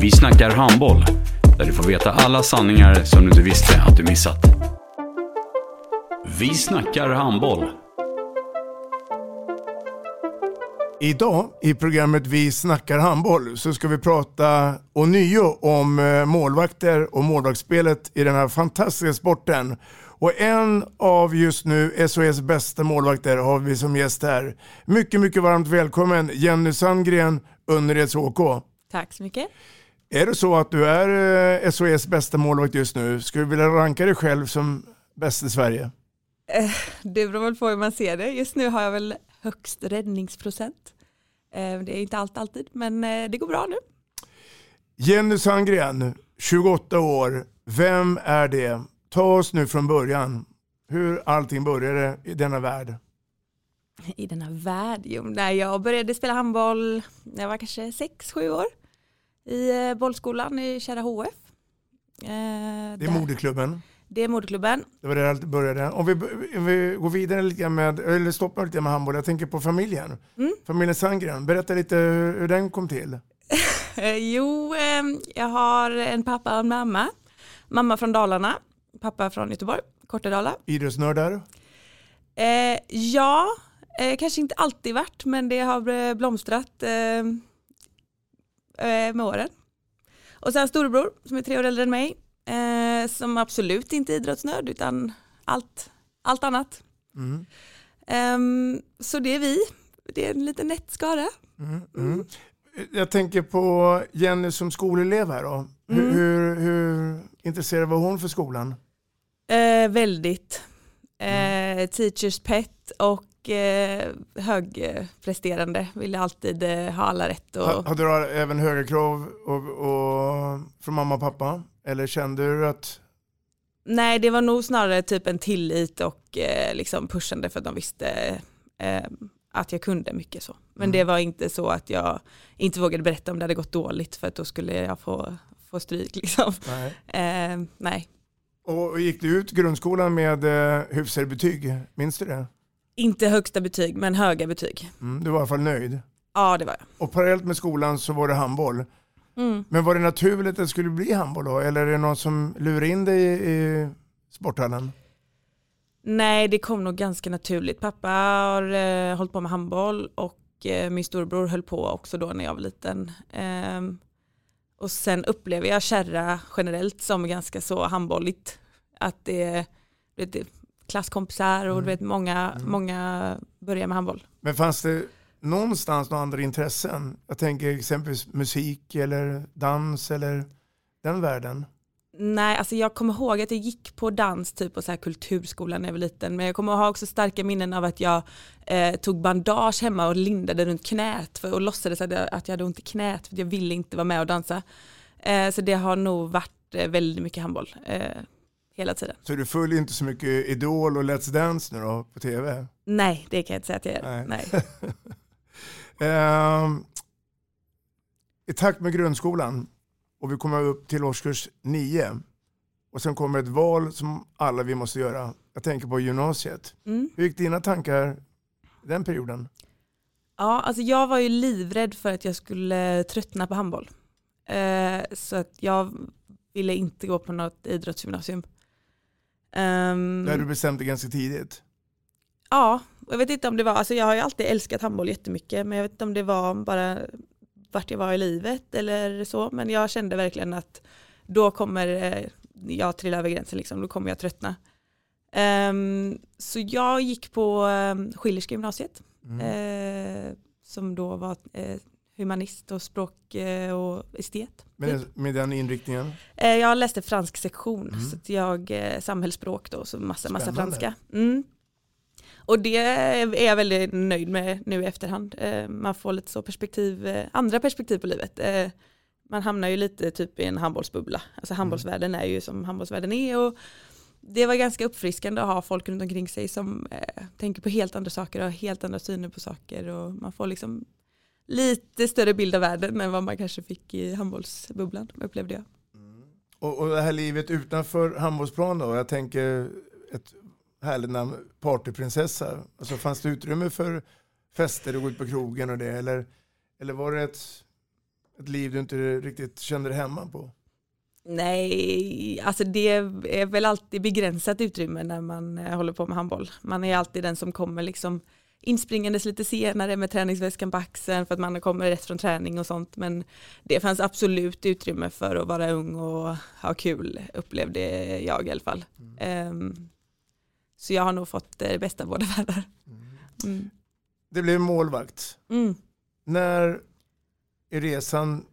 Vi snackar handboll, där du får veta alla sanningar som du inte visste att du missat. Vi snackar handboll. Idag i programmet Vi snackar handboll så ska vi prata ånyo om eh, målvakter och målvaktsspelet i den här fantastiska sporten. Och en av just nu SOS bästa målvakter har vi som gäst här. Mycket, mycket varmt välkommen Jenny Sandgren, Önnereds OK. Tack så mycket. Är det så att du är eh, SOS bästa målvakt just nu? Skulle du vilja ranka dig själv som bäst i Sverige? Eh, Det beror väl på hur man ser det. Just nu har jag väl högst räddningsprocent. Eh, Det är inte allt alltid, men eh, det går bra nu. Jenny Sandgren, 28 år. Vem är det? Ta oss nu från början. Hur allting började i denna värld. I denna värld, jo, nej, jag började spela handboll när jag var kanske 6-7 år i eh, bollskolan i Kära HF. Eh, Det är där- moderklubben. Det är moderklubben. Det var där allt började. Om vi, om vi går vidare lite med, eller stoppar lite med handboll. Jag tänker på familjen. Mm. Familjen Sandgren. Berätta lite hur, hur den kom till. Jo, eh, jag har en pappa och en mamma. Mamma från Dalarna, pappa från Göteborg, Kortedala. Idrottsnördar. Eh, ja, eh, kanske inte alltid varit, men det har eh, blomstrat med åren. Och sen storebror som är tre år äldre än mig, eh, som absolut inte är idrottsnörd utan allt, allt annat. Mm. Ehm, så det är vi, det är en liten nätt skara. Mm. Mm. Jag tänker på Jenny som skolelev här då. Hur, Mm. hur, hur intresserad var hon för skolan? Eh, väldigt. Eh, teachers pet och eh, högpresterande. Ville alltid eh, ha alla rätt. Och, Ha- Hade du även höga krav och, och, från mamma och pappa? Eller kände du att Nej, det var nog snarare typ en tillit och eh, liksom pushande för att de visste eh, att jag kunde mycket så. Men Mm. det var inte så att jag inte vågade berätta om det hade gått dåligt för att då skulle jag få, få stryk liksom. nej? Eh, nej, Och gick du ut grundskolan med eh, hyfsade betyg? Minns du det? Inte högsta betyg men höga betyg. Mm, du var i alla fall nöjd. Ja, det var jag. Och parallellt med skolan så var det handboll. Mm. Men var det naturligt att det skulle bli handboll då? Eller är det någon som lurar in dig i, i sporthallen? Nej, det kom nog ganska naturligt. Pappa har eh, hållit på med handboll och eh, min storbror höll på också då när jag var liten. Ehm, och sen upplever jag Kärra generellt som ganska så handbolligt. Att det det klasskompisar och Mm. du vet, många, Mm. många börjar med handboll. Men fanns det någonstans några andra intressen? Jag tänker exempelvis musik eller dans eller den världen. Nej, alltså jag kommer ihåg att jag gick på dans typ på så här kulturskolan när jag var liten. Men jag kommer ihåg också starka minnen av att jag eh, tog bandage hemma och lindade runt knät för, och låtsades att jag, att jag hade ont i knät för jag ville inte vara med och dansa. Eh, så det har nog varit eh, väldigt mycket handboll eh, hela tiden. Så du följer inte så mycket Idol och Let's Dance nu då på tv? Nej, det kan jag inte säga att jag Nej. Nej. Ehm, I takt med grundskolan och vi kommer upp till årskurs 9 och sen kommer ett val som alla vi måste göra. Jag tänker på gymnasiet. Mm. Hur gick dina tankar den perioden? Ja, alltså jag var ju livrädd för att jag skulle tröttna på handboll. Eh, så att jag ville inte gå på något idrottsgymnasium. Ehm, Där du bestämde ganska tidigt. Ja, jag vet inte om det var, alltså jag har ju alltid älskat handboll jättemycket men jag vet inte om det var bara vart jag var i livet eller så men jag kände verkligen att då kommer eh, jag trilla över gränsen, liksom, då kommer jag tröttna. Um, så jag gick på um, Schillerska gymnasiet, mm. uh, som då var uh, humanist och språk uh, och estet. Med, typ. med den inriktningen? jag läste fransk sektion, mm. så jag samhällsspråk då, så massa, massa franska. Mm. Och det är jag väldigt nöjd med nu i efterhand. Man får lite så perspektiv, andra perspektiv på livet. Man hamnar ju lite typ i en handbollsbubbla. Alltså handbollsvärlden är ju som handbollsvärlden är och det var ganska uppfriskande att ha folk runt omkring sig som eh, tänker på helt andra saker och har helt andra syner på saker och man får liksom lite större bild av världen än vad man kanske fick i handbollsbubblan, upplevde jag. Mm. Och, och det här livet utanför handbollsplan då, jag tänker ett härligt namn, partyprinsessa. Alltså fanns det utrymme för fester och gå ut på krogen och det eller, eller var det ett, ett liv du inte riktigt kände dig hemma på? Nej, alltså det är väl alltid begränsat utrymme när man eh, håller på med handboll. Man är alltid den som kommer liksom inspringandes lite senare med träningsväskan på axeln för att man kommer rätt från träning och sånt. Men det fanns absolut utrymme för att vara ung och ha kul, upplevde jag i alla fall. Mm. Um, så jag har nog fått det bästa av båda världar. Mm. Mm. Det blev målvakt. Mm. När i resan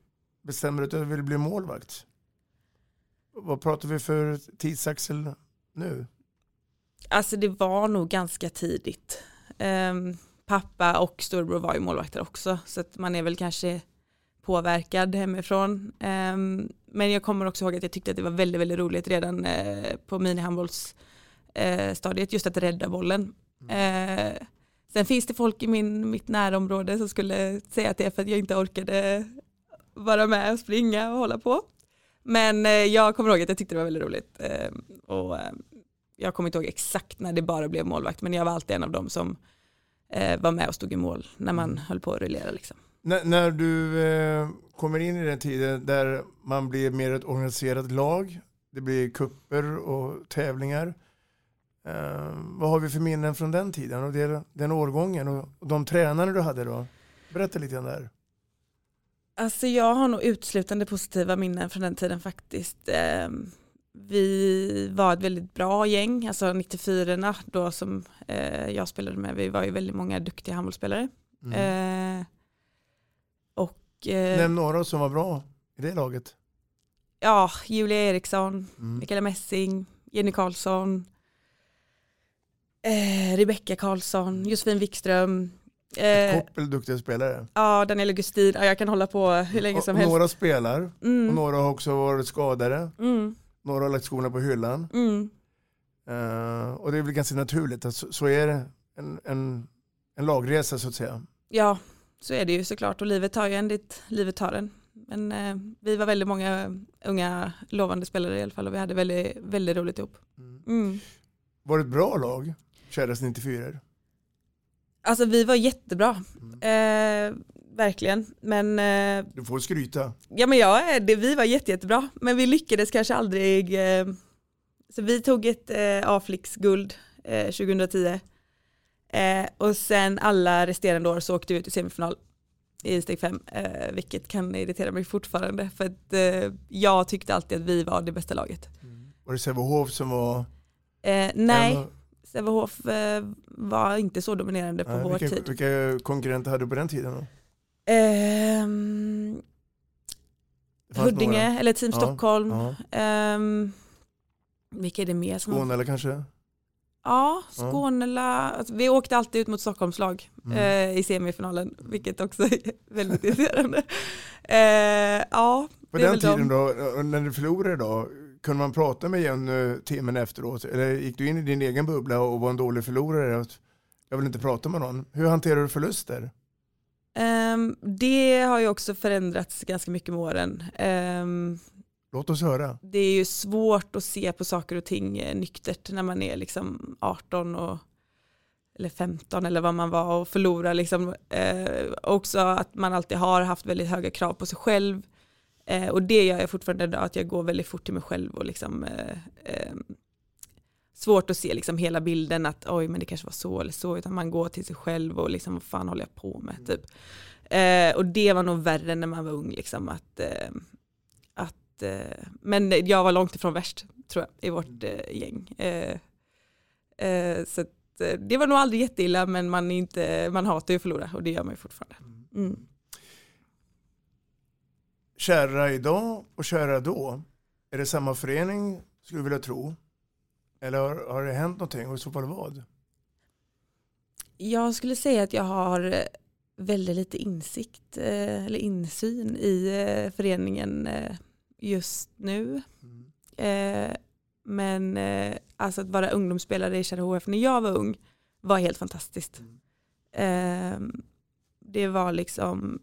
bestämmer du att du vill bli målvakt? Vad pratar vi för tidsaxel nu? Alltså det var nog ganska tidigt. Um, pappa och storbror var ju målvakter också så att man är väl kanske påverkad hemifrån. Um, men jag kommer också ihåg att jag tyckte att det var väldigt, väldigt roligt redan uh, på minihandbollsstadiet uh, just att rädda bollen. Mm. Uh, sen finns det folk i min, mitt närområde som skulle säga att det är för att jag inte orkade vara med och springa och hålla på. Men eh, jag kommer ihåg att jag tyckte det var väldigt roligt. Eh, och eh, jag kommer inte ihåg exakt när det bara blev målvakt, men jag var alltid en av dem som var med och stod i mål när man mm. höll på att rullera. Liksom. När, när, du eh, kommer in i den tiden där man blir mer ett organiserat lag, det blir kupper och tävlingar. Eh, vad har vi för minnen från den tiden och det, den årgången och, och de tränare du hade då? Berätta lite grann där. Alltså jag har nog utslutande positiva minnen från den tiden faktiskt. Vi var ett väldigt bra gäng, alltså 94 då som eh, jag spelade med, vi var ju väldigt många duktiga handbollsspelare. Mm. Eh, och, eh, Nämn några som var bra i det laget. Ja, Julia Eriksson, mm. Mikaela Messing, Jenny Karlsson, Rebecka Karlsson, Josefin Wikström, ett koppel duktiga spelare. Ja, Daniel Augustin, ja, jag kan hålla på hur länge som och, helst. Några spelar mm. och några har också varit skadade. Mm. Några har lagt skorna på hyllan. Mm. Uh, och det är väl ganska naturligt att så, så är det en, en, en, lagresa så att säga. Ja, så är det ju såklart och livet tar ju en dit livet tar en. Men uh, vi var väldigt många unga lovande spelare i alla fall och vi hade väldigt, väldigt roligt ihop. Mm. mm. Var det ett bra lag, Käras 94? Alltså vi var jättebra. Mm. Eh, verkligen. Men, eh, du får skryta. Ja men ja, det, vi var jätte, jättebra. Men vi lyckades kanske aldrig. Eh, så vi tog ett eh, A-flicksguld 2010. Eh, eh, och sen alla resterande år så åkte vi ut i semifinal i steg fem. Vilket kan irritera mig fortfarande. För att jag tyckte alltid att vi var det bästa laget. Mm. Var det Sävehof som var? nej. Sävehof eh, var inte så dominerande på Nej, vår vilka, tid. Vilka konkurrenter hade du på den tiden då? Um, Huddinge några. eller Team ja, Stockholm. Ja. Um, vilka är det mer? Som Skåne eller kanske? Ja, Skånela. Alltså, vi åkte alltid ut mot Stockholmslag mm. eh, i semifinalen, vilket också är väldigt irriterande. Eh, ja, På den tiden de. då, när du förlorade då, kunde man prata med Jenny timmen efteråt? Eller gick du in i din egen bubbla och var en dålig förlorare? Jag vill inte prata med någon. Hur hanterar du förluster? Um, det har ju också förändrats ganska mycket med åren. Um, Låt oss höra. Det är ju svårt att se på saker och ting eh, nyktert när man är liksom 18 och, eller 15 eller vad man var och förlorar. Liksom. Uh, också att man alltid har haft väldigt höga krav på sig själv. Eh, och det gör jag fortfarande idag, att jag går väldigt fort till mig själv och liksom eh, eh, svårt att se liksom hela bilden att oj men det kanske var så eller så, utan man går till sig själv och liksom vad fan håller jag på med typ. Eh, och det var nog värre när man var ung, liksom att, eh, att eh, men jag var långt ifrån värst tror jag i vårt eh, gäng. Eh, eh, så att, det var nog aldrig jätteilla men man, inte, man hatar ju att förlora och det gör man ju fortfarande. Mm. Kära idag och kära då. Är det samma förening skulle du vilja tro? Eller har, har det hänt någonting och i så fall vad? Jag skulle säga att jag har eh, väldigt lite insikt eh, eller insyn i eh, föreningen just nu. Eh, men alltså att vara ungdomsspelare i Kärra HF när jag var ung var helt fantastiskt. Eh, det var liksom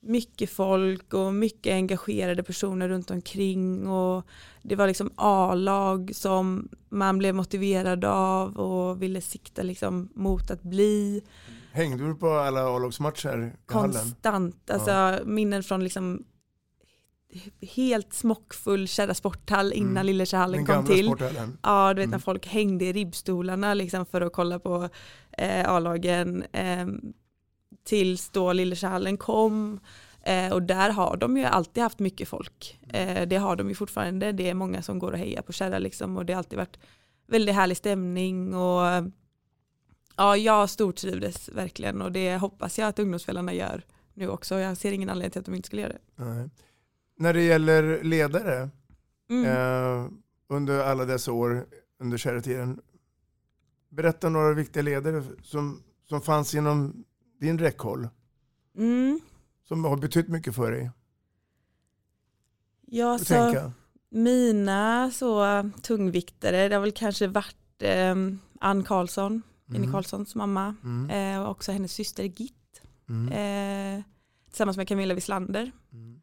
mycket folk och mycket engagerade personer runt omkring och det var liksom A-lag som man blev motiverad av och ville sikta liksom mot att bli. Hängde du på alla A-lagsmatcher? Konstant, alltså minnen från liksom helt smockfull Kärra sporthall innan Mm. Lillersähallen Den kom till. Ja, du vet när Mm. folk hängde i ribbstolarna liksom för att kolla på eh, A-lagen. Eh, tills då Lillersähallen kom. Eh, och där har de ju alltid haft mycket folk. Eh, det har de ju fortfarande. Det är många som går och hejar på Kärra liksom. Och det har alltid varit väldigt härlig stämning. Och ja, jag stortrivdes verkligen. Och det hoppas jag att ungdomsspelarna gör nu också. Jag ser ingen anledning till att de inte skulle göra det. Nej. När det gäller ledare Mm. eh, under alla dessa år under kärretiden. Berätta några viktiga ledare som, som fanns inom din räckhåll. Mm. Som har betytt mycket för dig. Ja, så, tänka. Mina så tungviktare, det har väl kanske varit eh, Ann Karlsson, Jenny Mm. Karlssons mamma, Mm. eh, och också hennes syster Git, Mm. eh, tillsammans med Camilla Wislander. Mm.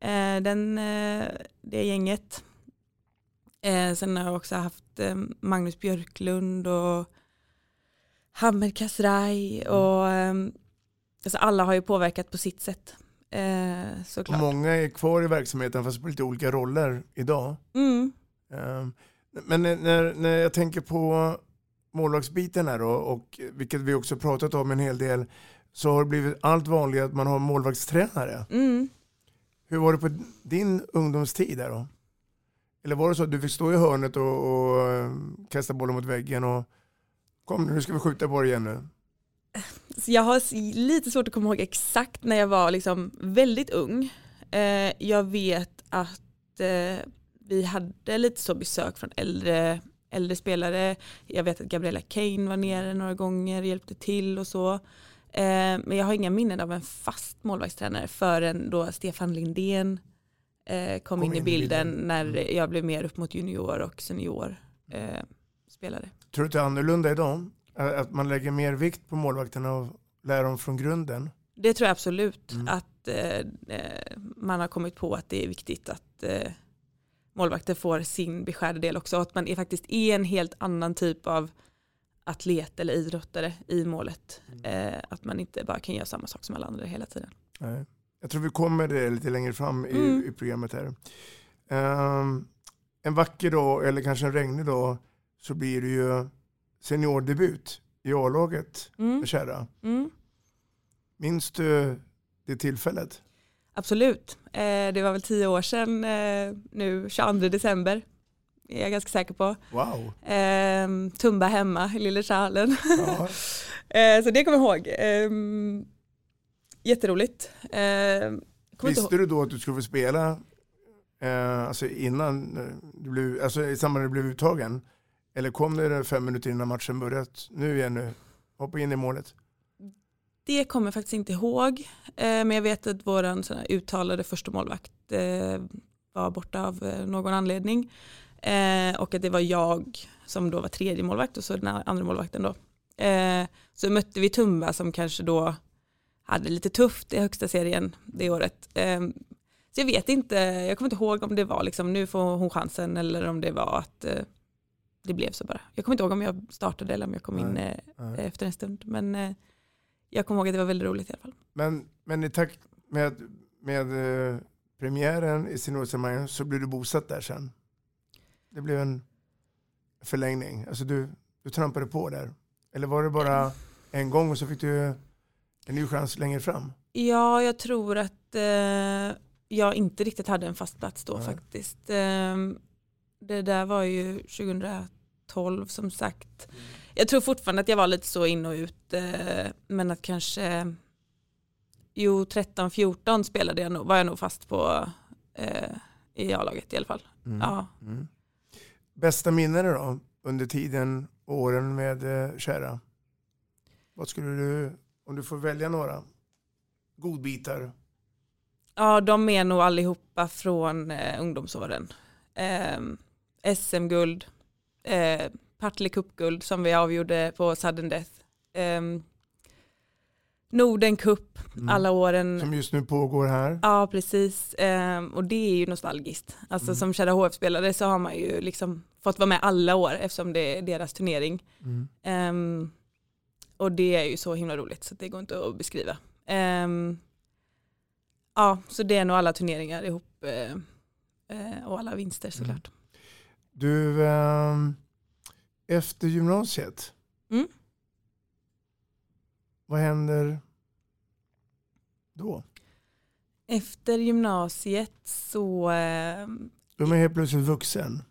Eh, den, eh, det gänget. Eh, sen har jag också haft eh, Magnus Björklund och Hammer Kasrai Mm. och eh, alltså alla har ju påverkat på sitt sätt. Eh, Och såklart. många är kvar i verksamheten fast på lite olika roller idag. Mm. Eh, Men när- när, när jag tänker på målvaktsbiten här då, och vilket vi också pratat om en hel del, så har det blivit allt vanligare att man har målvaktstränare. Mm. Hur var det på din ungdomstid där då? Eller var det så att du fick stå i hörnet och, och eh, kasta bollen mot väggen och kom nu ska vi skjuta på det igen nu. Så jag har lite svårt att komma ihåg exakt när jag var liksom väldigt ung. Eh, jag vet att eh, vi hade lite så besök från äldre, äldre spelare. Jag vet att Gabriella Kane var nere några gånger och hjälpte till och så. Eh, men jag har inga minnen av en fast målvaktstränare förrän då Stefan Lindén eh, kom, in i bilden, när jag blev mer upp mot junior och senior spelare. Tror du att det är annorlunda idag? Att man lägger mer vikt på målvakterna och lär dem från grunden? Det tror jag absolut Mm. att eh, eh, man har kommit på att det är viktigt att eh, målvakter får sin beskärda del också. Att man är faktiskt är en helt annan typ av atlet eller idrottare i målet. Eh, att man inte bara kan göra samma sak som alla andra hela tiden. Nej. Jag tror vi kommer det lite längre fram i, Mm. i programmet här. Ehm, en vacker dag, eller kanske en regnig dag, så blir det ju seniordebut i A-laget Mm. med Kärra. Mm. Minns du det tillfället? Absolut. Eh, det var väl tio år sedan eh, nu, 22 december. Är jag ganska säker på. Wow. Eh, Tumba hemma i Lillersalen. Ja. eh, så det kommer jag ihåg. Eh, jätteroligt. Eh, inte Visste du då att du skulle få spela alltså innan du blev, alltså i samband med att du blev uttagen? Eller kom det fem minuter innan matchen börjat? Nu igen nu, hoppa in i målet. Det kommer jag faktiskt inte ihåg. Eh, men jag vet att vår uttalade första målvakt eh, var borta av eh, någon anledning. Och att det var jag som då var tredje målvakt och så den andra målvakten då. Så mötte vi Tumba som kanske då hade lite tufft i högsta serien det året. Så jag vet inte, jag kommer inte ihåg om det var liksom nu får hon chansen eller om det var att det blev så bara. Jag kommer inte ihåg om jag startade eller om jag kom in Nej, eh, nej. efter en stund. Men eh, jag kommer ihåg att det var väldigt roligt i alla fall. Men, men i takt med, med eh, premiären i seniorsammanhang så blev du bosatt där sen. Det blev en förlängning. Alltså du, du trampade på där. Eller var det bara en gång och så fick du en ny chans längre fram? Ja, jag tror att eh, jag inte riktigt hade en fast plats då Nej. faktiskt. Ehm, Det där var ju 2012 som sagt. Jag tror fortfarande att jag var lite så in och ut eh, men att kanske jo 13-14 spelade jag nog, var jag nog fast på eh, i A-laget i alla fall. Mm. Ja. Mm. Bästa minnen då under tiden åren med eh, kära? Vad skulle du, om du får välja några godbitar? Ja, de är nog allihopa från eh, ungdomsåren. Eh, SM-guld, eh, Partille Cup-guld som vi avgjorde på sudden death. Eh, Norden Cup, Mm. alla åren. Som just nu pågår här. Ja, precis. Eh, och det är ju nostalgiskt. Alltså Mm. som Kära HF-spelare så har man ju liksom fått vara med alla år eftersom det är deras turnering. Mm. Ehm, och det är ju så himla roligt så det går inte att beskriva. Ehm, ja, så det är nog alla turneringar ihop eh, eh, och alla vinster såklart. Du, ehm, efter gymnasiet, Mm. vad händer då? Efter gymnasiet så, eh, Då är man helt plötsligt vuxen,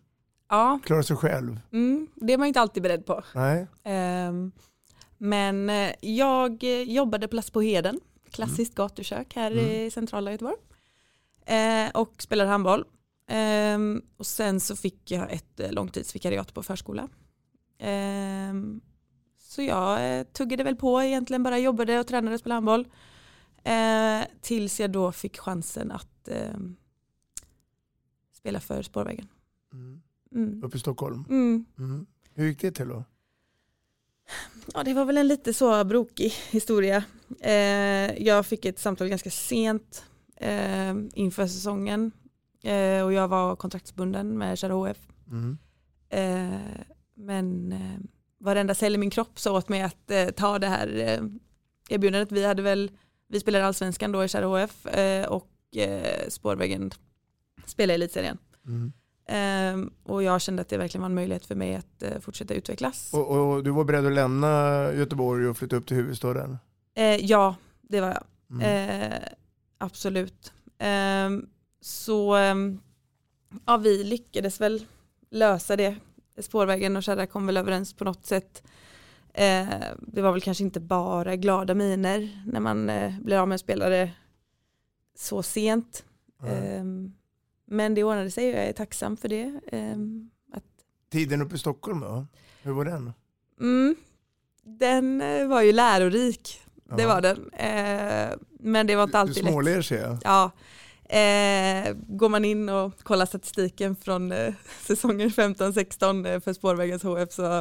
ja, klarar sig själv. mm, det är man inte alltid beredd på. Nej. Ehm, men eh, jag eh, jobbade på Plats på Heden, klassiskt gatukök här i centrala Göteborg. Eh, och spelade handboll. Ehm, och sen så fick jag ett eh, långtidsvikariat på förskola. Ehm, så jag eh, tuggade väl på egentligen, bara jobbade och tränade och spelade handboll. Eh, tills jag då fick chansen att ehm, spela för Spårvägen. Mm. Mm. Uppe i Stockholm. Mm. Mm. Hur gick det till då? Ja, det var väl en lite så brokig historia. Eh, jag fick ett samtal ganska sent eh, inför säsongen eh, och jag var kontraktsbunden med Kära HF. Mm. Eh, men eh, varenda cell i min kropp sa åt mig att eh, ta det här eh, erbjudandet. Vi hade väl, vi spelade allsvenskan då i Kära HF och Spårvägen spelade i elitserien. Mm. Eh, och jag kände att det verkligen var en möjlighet för mig att fortsätta utvecklas. Och, och du var beredd att lämna Göteborg och flytta upp till huvudstaden? Ja, det var jag. Mm. Absolut. Ehm, så ehm, ja, vi lyckades väl lösa det. Spårvägen och Kärra kom väl överens på något sätt. Eh, det var väl kanske inte bara glada miner när man eh, blir av med en spelare så sent. Nej. Ehm, men det ordnade sig och jag är tacksam för det. Ehm, att, Tiden uppe i Stockholm då? Hur var den? mm, den eh, var ju lärorik, det Ja. var den. Eh, men det var inte Du alltid lätt. småler ser jag. Ja, eh, går man in och kollar statistiken från eh, säsongen 15-16 eh, för Spårvägens HF så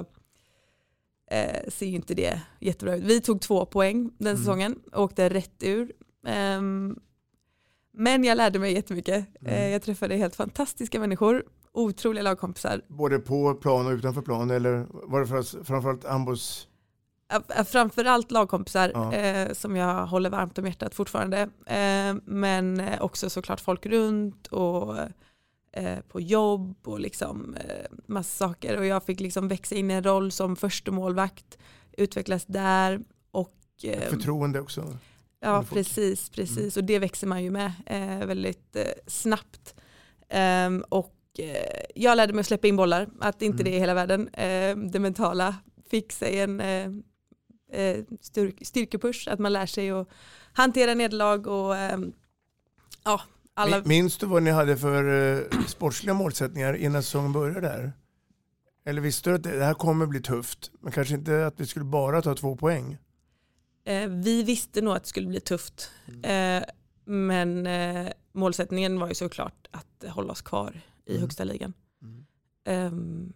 eh, ser ju inte det jättebra ut. Vi tog två poäng den Mm. säsongen och åkte rätt ur. Ehm, men jag lärde mig jättemycket. Mm. Eh, jag träffade helt fantastiska människor, otroliga lagkompisar. Både på plan och utanför plan eller var det för, framförallt handbolls... Äh, Framförallt lagkompisar Ja. eh, som jag håller varmt om hjärtat fortfarande. Eh, men eh, också såklart folk runt och eh, på jobb och liksom eh, massa saker. Och jag fick liksom växa in i en roll som första målvakt utvecklas där. Och, eh, Förtroende också. Ja, precis, precis. Och det växer man ju med väldigt snabbt. Ehm, och jag lärde mig att släppa in bollar, att inte Mm. det är hela världen. Ehm, det mentala fick sig en eh, styrk, styrkepush, att man lär sig att hantera nederlag och ehm, ja, alla... Min- Minns du vad ni hade för eh, sportsliga målsättningar innan säsongen började där? Eller visste du att det här kommer bli tufft? Men kanske inte att vi skulle bara ta två poäng? Eh, vi visste nog att det skulle bli tufft. Mm. Eh, men målsättningen var ju såklart att hålla oss kvar i Mm. högsta ligan. Mm.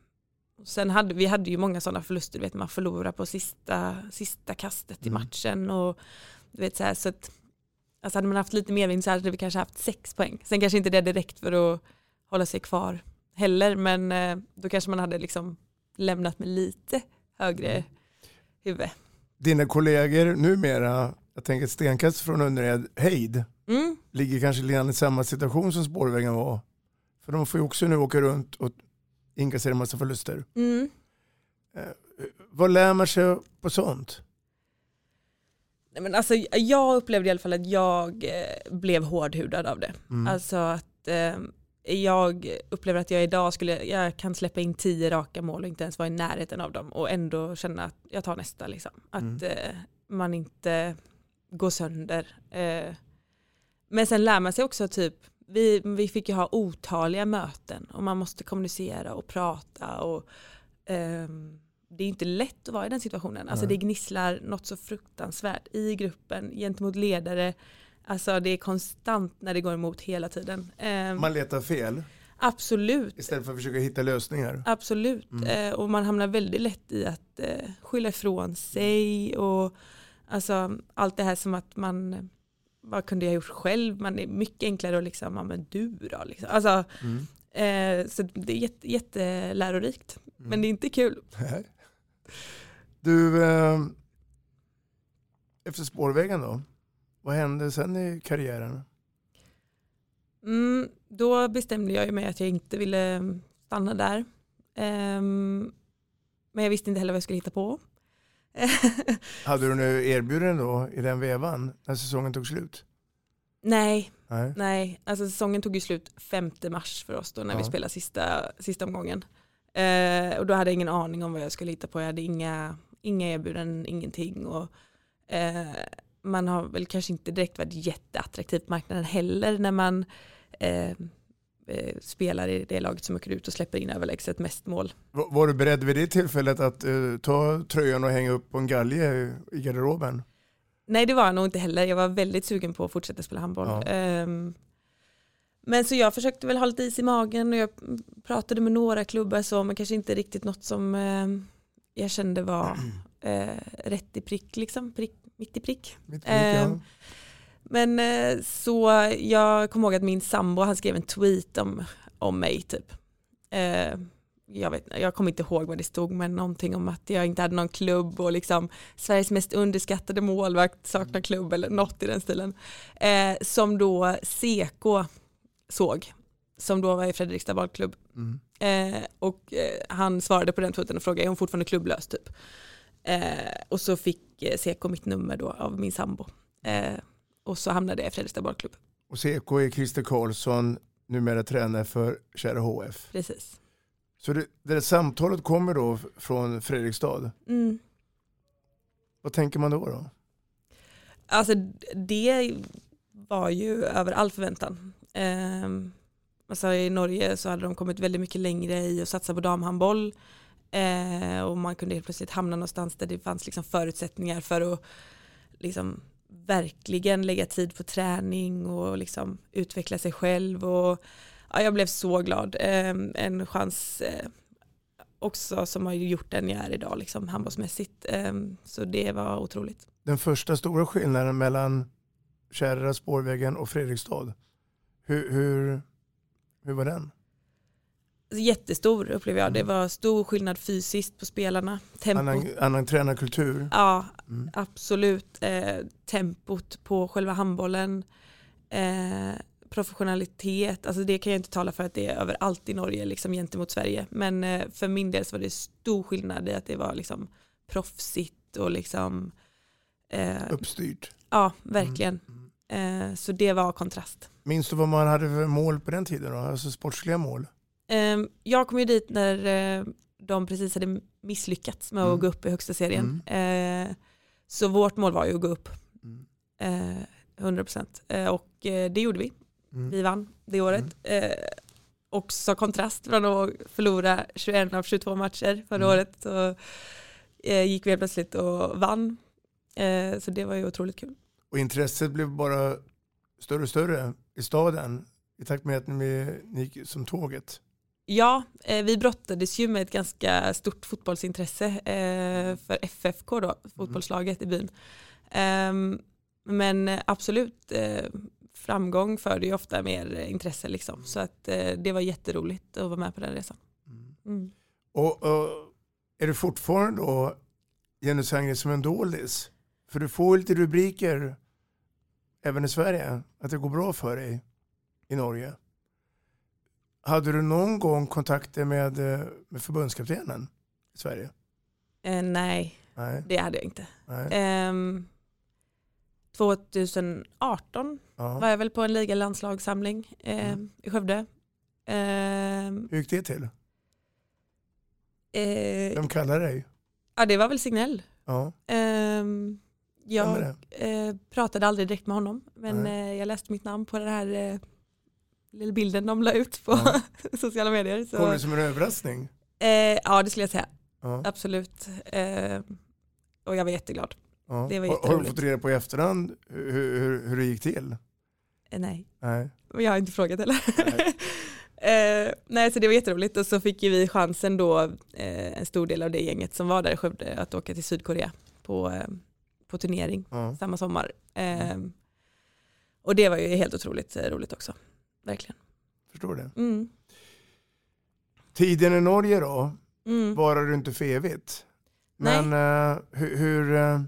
Sen hade vi hade ju många sådana förluster, du vet man förlorar på sista, sista kastet i Mm. matchen och du vet så här så att alltså hade man haft lite mer vinst så hade vi kanske haft sex poäng. Sen kanske inte det direkt för att hålla sig kvar heller men eh, då kanske man hade liksom lämnat med lite högre Mm. huvud. Dina kollegor numera, jag tänker ett stenkast från Önnered, Heid, Mm. ligger kanske lite i samma situation som Spårvägen var. För de får ju också nu åka runt och inkassera massa förluster. Mm. Vad lär man sig på sånt? men alltså, jag upplevde i alla fall att jag eh, blev hårdhudad av det. Mm. Alltså att eh, jag upplever att jag idag skulle, jag kan släppa in tio raka mål och inte ens vara i närheten av dem och ändå känna att jag tar nästa liksom. Att Mm. eh, man inte går sönder. Eh, men sen lär man sig också typ, vi, vi fick ju ha otaliga möten och man måste kommunicera och prata och ehm, det är inte lätt att vara i den situationen. Alltså det gnisslar något så fruktansvärt i gruppen gentemot ledare. Alltså det är konstant när det går emot hela tiden. Ehm, Man letar fel absolut. istället för att försöka hitta lösningar. Absolut, Mm. eh, och man hamnar väldigt lätt i att eh, skylla ifrån sig och alltså, allt det här som att man vad kunde jag gjort själv, man är mycket enklare att liksom, ja men du då liksom. Alltså, Mm. eh, så det är jätte, jättelärorikt, Mm. men det är inte kul. Du, eh, efter spårvägen då? Vad hände sen i karriären? Mm, då bestämde jag ju mig att jag inte ville stanna där. Ehm, men jag visste inte heller vad jag skulle hitta på. Hade du nu erbjuden då i den vevan när säsongen tog slut? Nej, Nej. Nej, alltså säsongen tog ju slut 5 mars för oss då när Ja. vi spelade sista, sista omgången. Eh, och då hade jag ingen aning om vad jag skulle hitta på. Jag hade inga, inga erbjudanden, ingenting. Och, eh, man har väl kanske inte direkt varit jätteattraktiv på marknaden heller när man eh, eh, spelar i det laget som åker ut och släpper in överlägset mest mål. Var du beredd vid det tillfället att eh, ta tröjan och hänga upp på en galge i- garderoben? Nej det var jag nog inte heller. Jag var väldigt sugen på att fortsätta spela handboll. Ja. Ehm, men så jag försökte väl ha lite is i magen och jag pratade med några klubbar så men kanske inte riktigt något som ehm, jag kände var eh, rätt i prick liksom, prick, mitt i prick. Mitt i prick, ja. Men eh, så jag kommer ihåg att min sambo han skrev en tweet om, om mig typ. Eh, jag, vet, jag kommer inte ihåg vad det stod men någonting om att jag inte hade någon klubb och liksom Sveriges mest underskattade målvakt saknar klubb eller något i den stilen. Eh, som då CK såg, som då var i Fredrikstad bollklubb. Mm. Eh, och han svarade på den tweeten och frågade är hon fortfarande klubblös typ. Och så fick CK mitt nummer då av min sambo. Eh, och så hamnade jag i Fredrikstad bollklubb. Och CK är Christer Karlsson, numera tränare för Kära HF. Precis. Så det, det där samtalet kommer då från Fredrikstad. Mm. Vad tänker man då? då? Alltså det var ju över all förväntan. Um, alltså I Norge så hade de kommit väldigt mycket längre i att satsa på damhandboll. Eh, och man kunde helt plötsligt hamna någonstans där det fanns liksom förutsättningar för att liksom verkligen lägga tid på träning och liksom utveckla sig själv. Och, ja, jag blev så glad. Eh, en chans eh, också som har gjort den jag är idag liksom, handbollsmässigt. Eh, så det var otroligt. Den första stora skillnaden mellan Kära spårvägen och Fredrikstad. Hur, hur, hur var den? Jättestor upplever jag. Det var stor skillnad fysiskt på spelarna. Tempot, Annan, annan tränarkultur? ja, Mm. absolut. Eh, tempot på själva handbollen. Eh, professionalitet. Alltså det kan jag inte tala för att det är överallt i Norge liksom, gentemot Sverige. Men eh, för min del så var det stor skillnad i att det var liksom proffsigt och liksom eh, Uppstyrt. ja, verkligen. Eh, så det var kontrast. Minns du vad man hade för mål på den tiden? Då? Alltså sportsliga mål? Ehm, Jag kom ju dit när eh, de precis hade misslyckats med att Mm. gå upp i högsta serien. Eh, Så vårt mål var ju att gå upp. Mm. Eh, 100% Eh, och eh, det gjorde vi. Mm. Vi vann det året. Eh, Också kontrast från att förlora 21 av 22 matcher förra Mm. året så eh, gick vi helt plötsligt och vann. Eh, Så det var ju otroligt kul. Och intresset blev bara större och större i staden i takt med att ni, ni gick som tåget. Ja, eh, vi brottades ju med ett ganska stort fotbollsintresse eh, för FFK då, fotbollslaget i byn. Ehm, men absolut, eh, framgång föder ju ofta mer intresse liksom. Så att det var jätteroligt att vara med på den resan. Mm. Och, och är du fortfarande då Jenny Sangren som en doldis? För du får lite rubriker även i Sverige att det går bra för dig i Norge. Hade du någon gång kontakter med, eh, med förbundskaptenen i Sverige? Eh, nej, Nej. det hade jag inte. Ehm, 2018 Ja. var jag väl på en ligalandslagssamling eh, Mm. i Skövde. Eh, Hur gick det till? eh, Vem kallar dig? ja, det var väl Signell. Ja. Ehm, jag eh, pratade aldrig direkt med honom men eh, jag läste mitt namn på den här eh, lilla bilden de la ut på Ja. sociala medier. Så, Kom det som en överraskning? eh, ja det skulle jag säga, Ja. absolut. Eh, och jag var jätteglad. Ja. Det var har, du fått reda på i efterhand hur, hur, hur det gick till? Eh, nej, Nej. jag har inte frågat heller. eh, nej så det var jätteroligt och så fick ju vi chansen då, eh, en stor del av det gänget som var där i Skövde, att åka till Sydkorea på, eh, på turnering samma sommar. Eh, och det var ju helt otroligt roligt också, verkligen. Förstår det. Mm. Tiden i Norge då, Mm. varar du inte för evigt. Men eh, hur, hur, eh,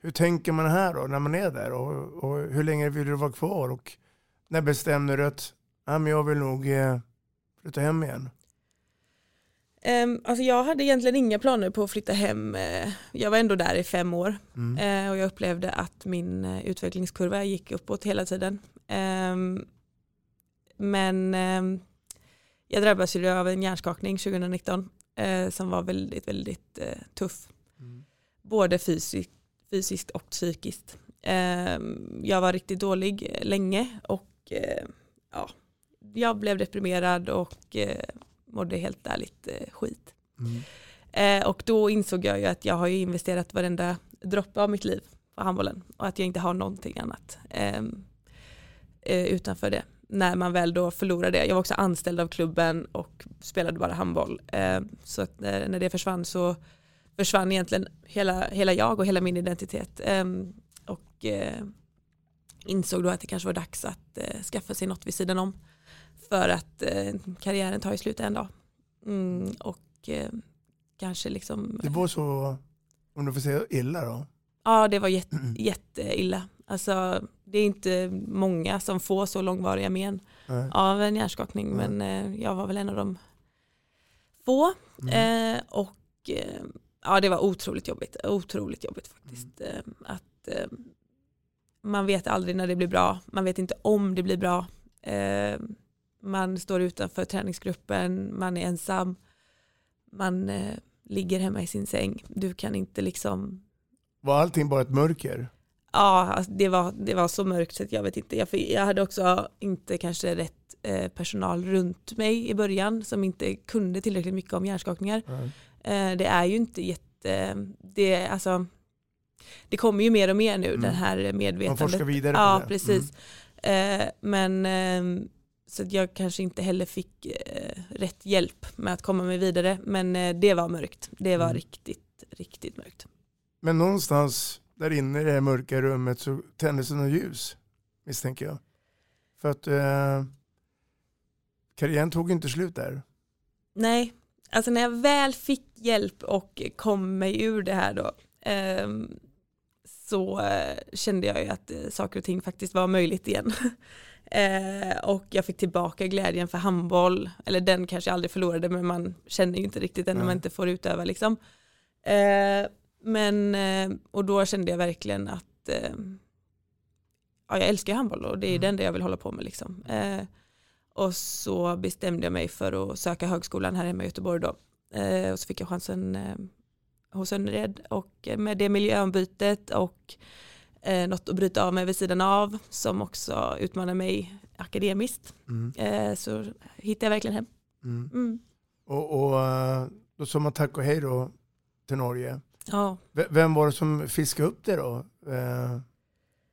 hur tänker man här då när man är där? Och, och hur länge vill du vara kvar? Och när bestämde du att ja, men jag vill nog eh, flytta hem igen? Ehm, alltså jag hade egentligen inga planer på att flytta hem. Jag var ändå där i fem år Mm. och jag upplevde att min utvecklingskurva gick uppåt hela tiden. Ehm, Men ehm, jag drabbades ju av en hjärnskakning 2019 eh, som var väldigt, väldigt eh, tuff. Mm. Både fysiskt, fysiskt och psykiskt. Ehm, Jag var riktigt dålig eh, länge och eh, ja, jag blev deprimerad och eh, mådde helt ärligt eh, skit. Mm. Eh, och då insåg jag ju att jag har ju investerat varenda droppe av mitt liv på handbollen och att jag inte har någonting annat eh, utanför det. När man väl då förlorade det. Jag var också anställd av klubben och spelade bara handboll. Eh, så att när, det försvann så försvann egentligen hela, hela jag och hela min identitet. Ehm, och eh, insåg då att det kanske var dags att eh, skaffa sig något vid sidan om. För att eh, karriären tar ju slut en dag. Mm, och eh, kanske liksom, Det var så, om du får säga illa då? ja det var jätte, jätteilla. Alltså det är inte många som får så långvariga men Nej. av en hjärnskakning Nej. men eh, jag var väl en av de få. Mm. Eh, och eh, ja det var otroligt jobbigt, otroligt jobbigt faktiskt. Eh, att eh, man vet aldrig när det blir bra, man vet inte om det blir bra. Eh, man står utanför träningsgruppen, man är ensam, man ligger hemma i sin säng. Du kan inte liksom Var allting bara ett mörker? Ja, alltså det, var, det var så mörkt så att jag vet inte. Jag, jag hade också inte kanske rätt eh, personal runt mig i början som inte kunde tillräckligt mycket om hjärnskakningar. Nej. Eh, det är ju inte jätte, det, alltså, det kommer ju mer och mer nu Mm. den här Man medvetandet. forskar vidare på Ja, det. Mm. precis. Eh, men eh, så att jag kanske inte heller fick eh, rätt hjälp med att komma mig vidare. Men eh, det var mörkt. Det var Mm. riktigt, riktigt mörkt. Men någonstans där inne i det här mörka rummet så tändes det något ljus, misstänker jag. För att eh, karriären tog inte slut där. Nej, alltså när jag väl fick hjälp och kom mig ur det här då ehm, så eh, kände jag ju att eh, saker och ting faktiskt var möjligt igen. Eh, och jag fick tillbaka glädjen för handboll, eller den kanske jag aldrig förlorade men man känner ju inte riktigt den när man inte får utöva liksom. Eh, men, eh, och då kände jag verkligen att eh, ja, jag älskar handboll och det är Mm. det enda jag vill hålla på med liksom. Eh, och så bestämde jag mig för att söka högskolan här hemma i Göteborg då. Eh, och så fick jag chansen eh, hos Önnered och med det miljöombytet och eh, något att bryta av med vid sidan av som också utmanar mig akademiskt. Mm. Så hittade jag verkligen hem. Mm. Mm. Och, och då sa man tack och hej då till Norge. Ja. V- Vem var det som fiskade upp det då? Eh,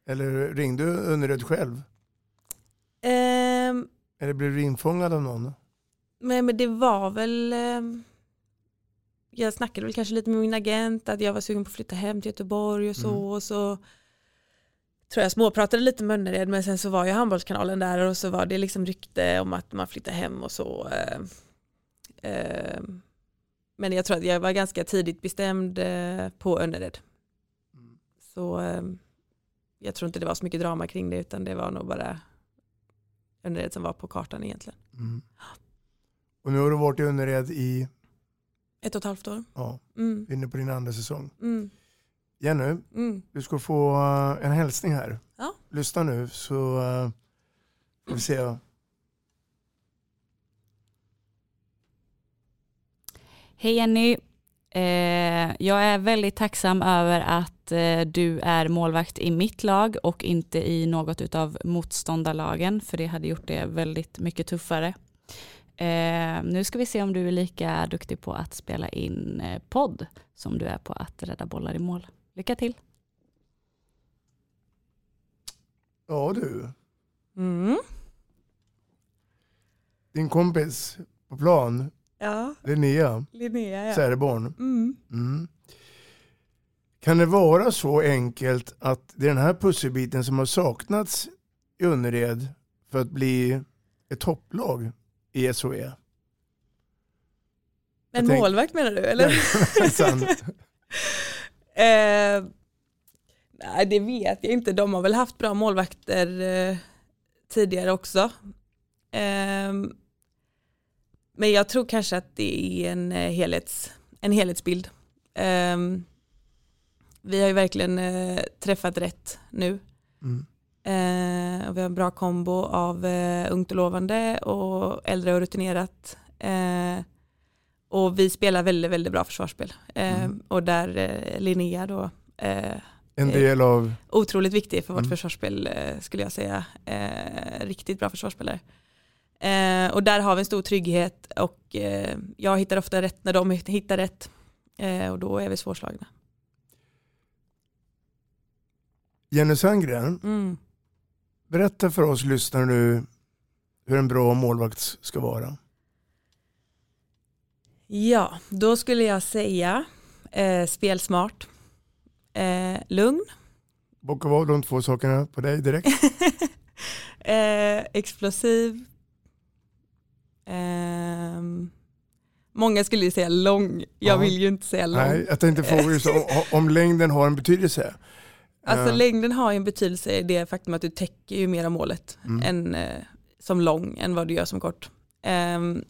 eller ringde du Önnered själv? Ehm, Eller blev du infångad av någon? men, men det var väl ehm, jag snackade väl kanske lite med min agent att jag var sugen på att flytta hem till Göteborg och så Mm. och så tror jag småpratade lite med Önnered men sen så var ju handbollskanalen där och så var det liksom rykte om att man flyttar hem och så eh, eh, men jag tror att jag var ganska tidigt bestämd eh, på Önnered Mm. så eh, jag tror inte det var så mycket drama kring det utan det var nog bara Önnered som var på kartan egentligen Mm. Och nu har du varit i Önnered i, ett och ett halvt år ja, mm. inne på din andra säsong. Mm. Jenny, Mm. du ska få eh, en hälsning här. Ja. Lyssna nu så uh, får vi se. Hej Jenny. Eh, jag är väldigt tacksam över att eh, du är målvakt i mitt lag och inte i något av motståndarlagen för det hade gjort det väldigt mycket tuffare. Eh, nu ska vi se om du är lika duktig på att spela in podd som du är på att rädda bollar i mål. Lycka till! Ja du, Mm. din kompis på plan, Ja, Linnea Linnea ja. Säreborn. Mm. Mm. Kan det vara så enkelt att det är den här pusselbiten som har saknats i Önnered för att bli ett topplag i SHE? En tänk- målvakt menar du eller? Sant. eh, nej det vet jag inte, de har väl haft bra målvakter eh, tidigare också. Ehm, men jag tror kanske att det är en, eh, helhets, en helhetsbild. Ehm, vi har ju verkligen eh, träffat rätt nu. Mm. Och vi har en bra kombo av eh, ungt och lovande och äldre och rutinerat. Eh, och vi spelar väldigt, väldigt bra försvarsspel. Eh, Mm. Och där eh, Linnea då En del av, otroligt viktig för vårt Mm. försvarsspel skulle jag säga. Riktigt bra försvarsspelare. Eh, och där har vi en stor trygghet och eh, jag hittar ofta rätt när de hittar rätt. Eh, och då är vi svårslagna. Jenny Sandgren, Mm. berätta för oss lyssnare nu hur en bra målvakt ska vara. Ja, då skulle jag säga eh, spelsmart, eh, lugn, Bocka av de två sakerna på dig direkt. eh, explosiv, ehm, många skulle ju säga lång, jag Ja. vill ju inte säga lång. Nej, jag tänkte fråga just om, om längden har en betydelse. Alltså Eh, längden har ju en betydelse i det faktum att du täcker ju mer av målet Mm. än, eh, som lång än vad du gör som kort. Ehm,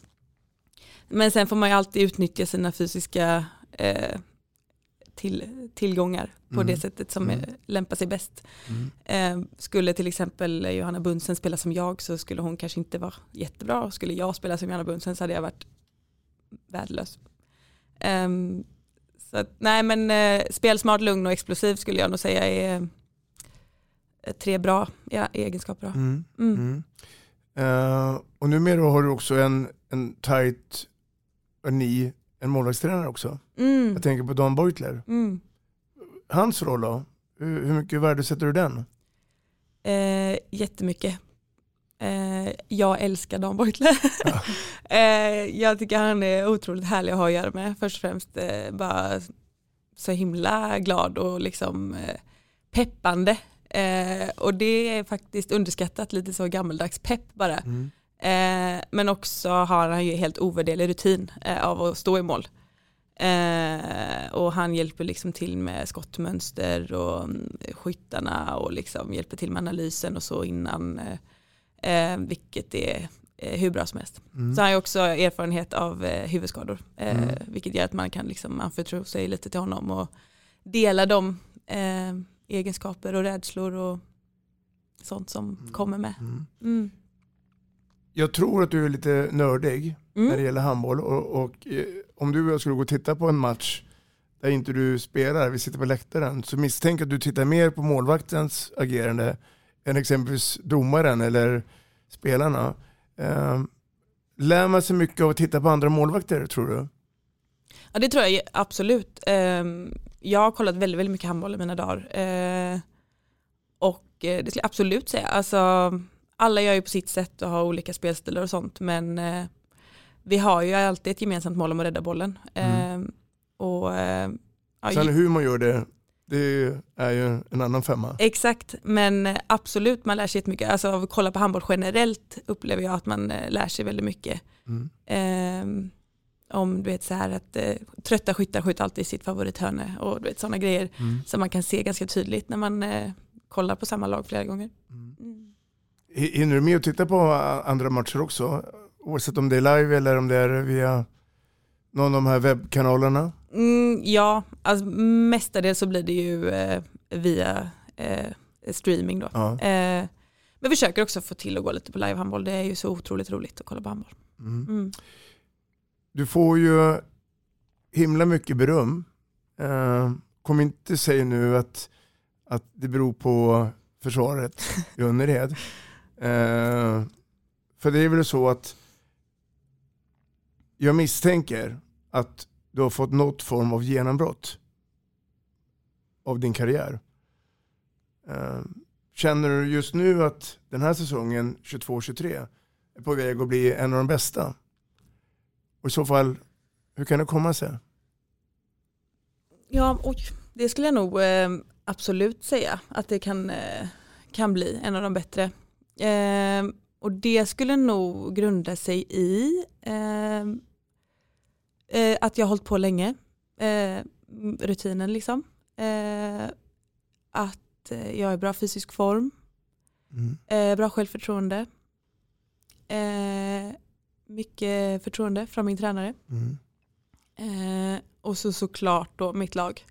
men sen får man ju alltid utnyttja sina fysiska eh, till, tillgångar på Mm. det sättet som Mm. eh, lämpar sig bäst. Mm. Ehm, skulle till exempel Johanna Bunsen spela som jag så skulle hon kanske inte vara jättebra. Skulle jag spela som Johanna Bunsen så hade jag varit värdelös. Ehm, så att, nej men eh, spelsmart, lugn och explosiv skulle jag nog säga är eh, tre bra ja, egenskaper. Mm. Mm. Eh, och numera har du också en, en tight, ny, en målvaktstränare också. Mm. Jag tänker på Dan Beutler. Mm. Hans roll då? Hur, hur mycket värdesätter du den? Eh, jättemycket. Eh, jag älskar Dan Beutler. eh, jag tycker han är otroligt härlig att ha att göra med. Först och främst eh, bara så himla glad och liksom eh, peppande. Eh, och det är faktiskt underskattat, lite så gammeldags pepp bara. Mm. Eh, men också har han ju helt ovärderlig rutin eh, av att stå i mål. Eh, och han hjälper liksom till med skottmönster och mm, skyttarna och liksom hjälper till med analysen och så innan, eh, eh, vilket är eh, hur bra som helst. Mm. Så han har ju också erfarenhet av huvudskador, Mm. vilket gör att man kan liksom anförtro sig lite till honom och dela de egenskaper och rädslor och sånt som kommer med. Jag tror att du är lite nördig Mm. när det gäller handboll. Och, och eh, om du och jag skulle gå och titta på en match där inte du spelar, vi sitter på läktaren, så misstänker att du tittar mer på målvaktens agerande än exempelvis domaren eller spelarna. Eh, lär man sig mycket av att titta på andra målvakter tror du? Ja det tror jag absolut. Ehm, Jag har kollat väldigt, väldigt mycket handboll i mina dagar. Eh, Och eh, det skulle jag absolut säga. Alltså, alla gör ju på sitt sätt och har olika spelstilar och sånt. Men eh, vi har ju alltid ett gemensamt mål om att rädda bollen. Ehm, Och, eh, ja, Sen hur man gör det, det är ju en annan femma. Exakt, men eh, absolut man lär sig jättemycket. Alltså av att kolla på handboll generellt upplever jag att man lär sig väldigt mycket. Mm. Ehm, om du vet så här att eh, trötta skyttar skjuter alltid sitt favorithörne och du vet sådana grejer Mm. som man kan se ganska tydligt när man eh, kollar på samma lag flera gånger. H- Hinner du med att titta på andra matcher också? Oavsett om det är live eller om det är via någon av de här webbkanalerna? Mm, ja, alltså, mestadels så blir det ju eh, via eh, streaming då. Ja. Eh, men vi försöker också få till att gå lite på livehandboll. Det är ju så otroligt roligt att kolla på handboll. Mm. Mm. Du får ju himla mycket beröm. Eh, kom inte säga nu att, att det beror på försvaret i Önnered. Eh, för det är väl så att jag misstänker att du har fått något form av genombrott av din karriär. Eh, känner du just nu att den här säsongen 22-23 är på väg att bli en av de bästa? Och i så fall, hur kan det komma sig? Ja, oj, det skulle jag nog eh, absolut säga att det kan, eh, kan bli en av de bättre. Eh, och det skulle nog grunda sig i eh, eh, att jag har hållit på länge. Eh, rutinen liksom. Eh, att eh, jag är i bra fysisk form. Mm. Eh, bra självförtroende. Mycket förtroende från min tränare. Mm. Och så såklart då mitt lag.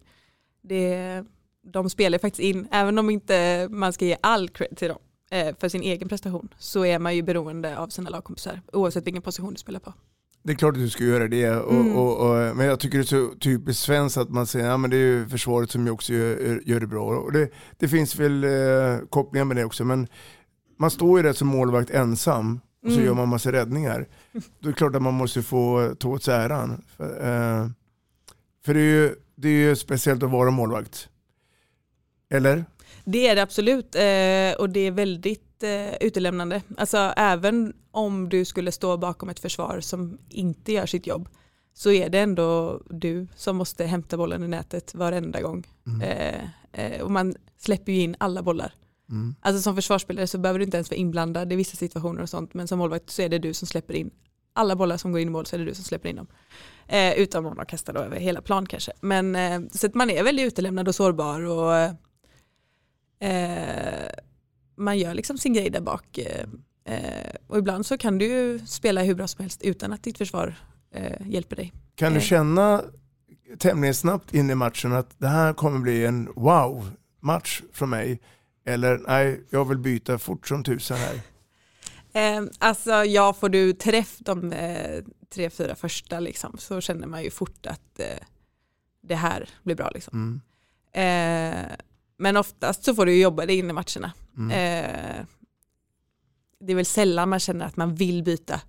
Det, de spelar faktiskt in, även om inte man ska ge all cred till dem för sin egen prestation, så är man ju beroende av sina lagkompisar oavsett vilken position du spelar på. Det är klart att du ska göra det, och, Mm. och, och, men jag tycker det är så typiskt svenskt att man säger att ja, det är ju försvaret som också gör, gör det bra. Och det, det finns väl eh, kopplingar med det också, men man står ju där som målvakt ensam och så Mm. gör man massa räddningar. Då är det klart att man måste få ta åt sig äran. För, eh, för det, är ju, det är ju speciellt att vara målvakt. Eller? Det är det absolut eh, och det är väldigt eh, utelämnande. Alltså även om du skulle stå bakom ett försvar som inte gör sitt jobb så är det ändå du som måste hämta bollen i nätet varenda gång. Mm. Eh, och man släpper ju in alla bollar. Mm. Alltså som försvarsspelare så behöver du inte ens vara inblandad i vissa situationer och sånt men som målvakt så är det du som släpper in alla bollar som går in i mål så är det du som släpper in dem. Eh, utan kastar då över hela plan kanske. Men eh, så att man är väldigt utelämnad och sårbar och eh, man gör liksom sin grej där bak. Eh, eh, och ibland så kan du ju spela hur bra som helst utan att ditt försvar eh, hjälper dig. Kan du Eh. känna tämligen snabbt in i matchen att det här kommer bli en wow-match från mig? Eller nej, jag vill byta fort som tusan här. Eh, alltså ja, får du träff de eh, tre, fyra första liksom, så känner man ju fort att eh, det här blir bra. Liksom. Mm. Eh, men oftast så får du jobba dig in i matcherna. Mm. Eh, det är väl sällan man känner att man vill byta.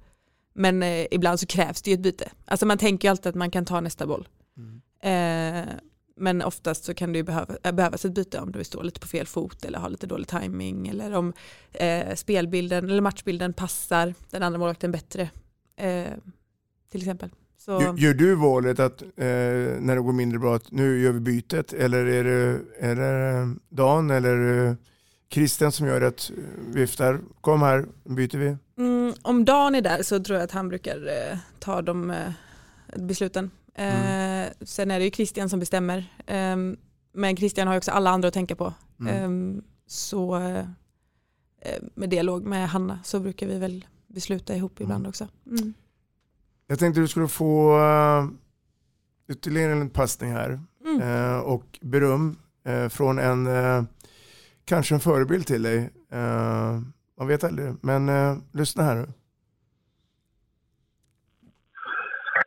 Men eh, ibland så krävs det ju ett byte. Alltså man tänker ju alltid att man kan ta nästa boll. Mm. Eh, men oftast så kan det ju behöva, äh, behövas ett byte om du står lite på fel fot eller har lite dålig timing eller om eh, spelbilden eller matchbilden passar den andra målvakten bättre. Eh, till exempel. Så, Gör, du valet att eh, när det går mindre bra att nu gör vi bytet eller är det, är det Dan eller eh, Christian som gör att viftar, kom här, byter vi. Mm, om Dan är där så tror jag att han brukar eh, ta de eh, besluten. Eh, Sen är det ju Christian som bestämmer. Eh, men Christian har ju också alla andra att tänka på. Mm. Eh, så eh, eh, med dialog med Hanna så brukar vi väl besluta ihop ibland också. Mm. Jag tänkte du skulle få uh, ytterligare en passning här Mm. eh, och beröm eh, från en, kanske en förebild till dig. Man vet aldrig, men lyssna här nu.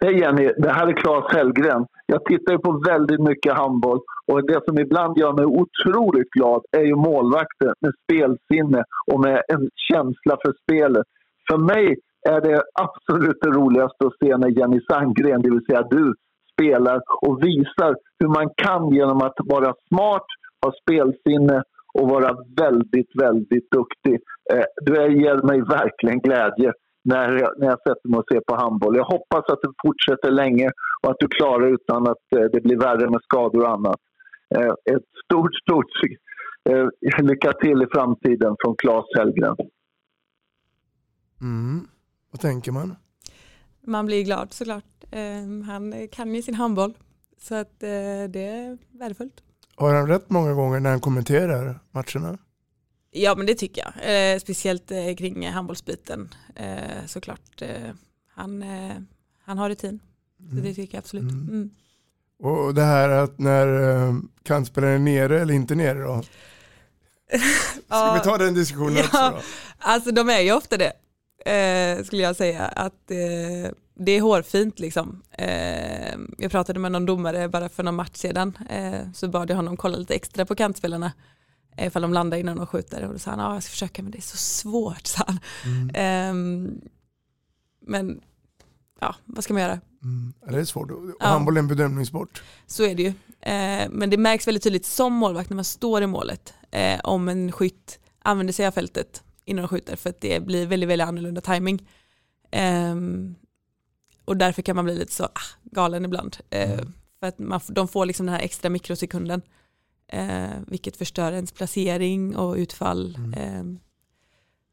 Hej Jenny, det här är Claes Hellgren. Jag tittar ju på väldigt mycket handboll och det som ibland gör mig otroligt glad är ju målvakter med spelsinne och med en känsla för spelet. För mig är det absolut det roligaste att se när Jenny Sandgren, det vill säga du, spelar och visar hur man kan genom att vara smart, ha spelsinne och vara väldigt, väldigt duktig. Eh, Du ger mig verkligen glädje när jag, när jag sätter mig och ser på handboll. Jag hoppas att det fortsätter länge och att du klarar utan att eh, det blir värre med skador och annat. Eh, Ett stort, stort eh, lycka till i framtiden från Claes Hellgren. Mm. Vad tänker man? Man blir glad såklart. Eh, han kan ju sin handboll. Så att eh, det är värdefullt. Har han rätt många gånger när han kommenterar matcherna? Ja men det tycker jag. Eh, speciellt eh, kring handbollsbiten såklart. Han, han har rutin. Så det tycker jag absolut. Mm. Mm. Och det här att när kantspelaren är nere eller inte nere då? Ska vi ta den diskussionen ja, också då? Alltså de är ju ofta det, eh, skulle jag säga. Att eh, det är hårfint liksom. Eh, jag pratade med någon domare bara för någon match sedan. Eh, så bad jag honom kolla lite extra på kantspelarna. eh, Ifall de landar innan de skjuter. Och då sa han, ja jag ska försöka men det är så svårt. Sa han. Ehm, men ja, vad ska man göra? Mm. Det är svårt. Och Ja. handboll är en bedömningssport. Så är det ju. Eh, men det märks väldigt tydligt som målvakt när man står i målet eh, om en skytt använder sig av fältet innan de skjuter för att det blir väldigt, väldigt annorlunda timing. Ehm, och därför kan man bli lite så ah, galen ibland. Eh, För att man, de får liksom den här extra mikrosekunden eh, vilket förstör ens placering och utfall. ehm,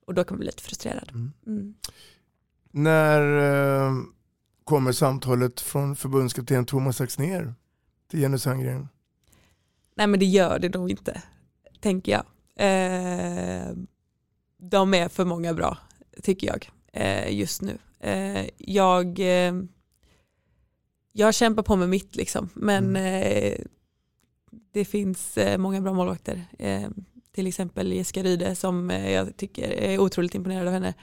och då kan man bli lite frustrerad. Mm. När eh, kommer samtalet från förbundskapten Thomas Axnér till Jenny Sandgren? Nej men det gör det nog inte, tänker jag. Eh, de är för många bra, tycker jag, eh, just nu. Eh, jag, eh, jag kämpar på med mitt liksom, men eh, det finns många bra målvakter. Till exempel Jessica Ryde som jag tycker är otroligt imponerad av henne.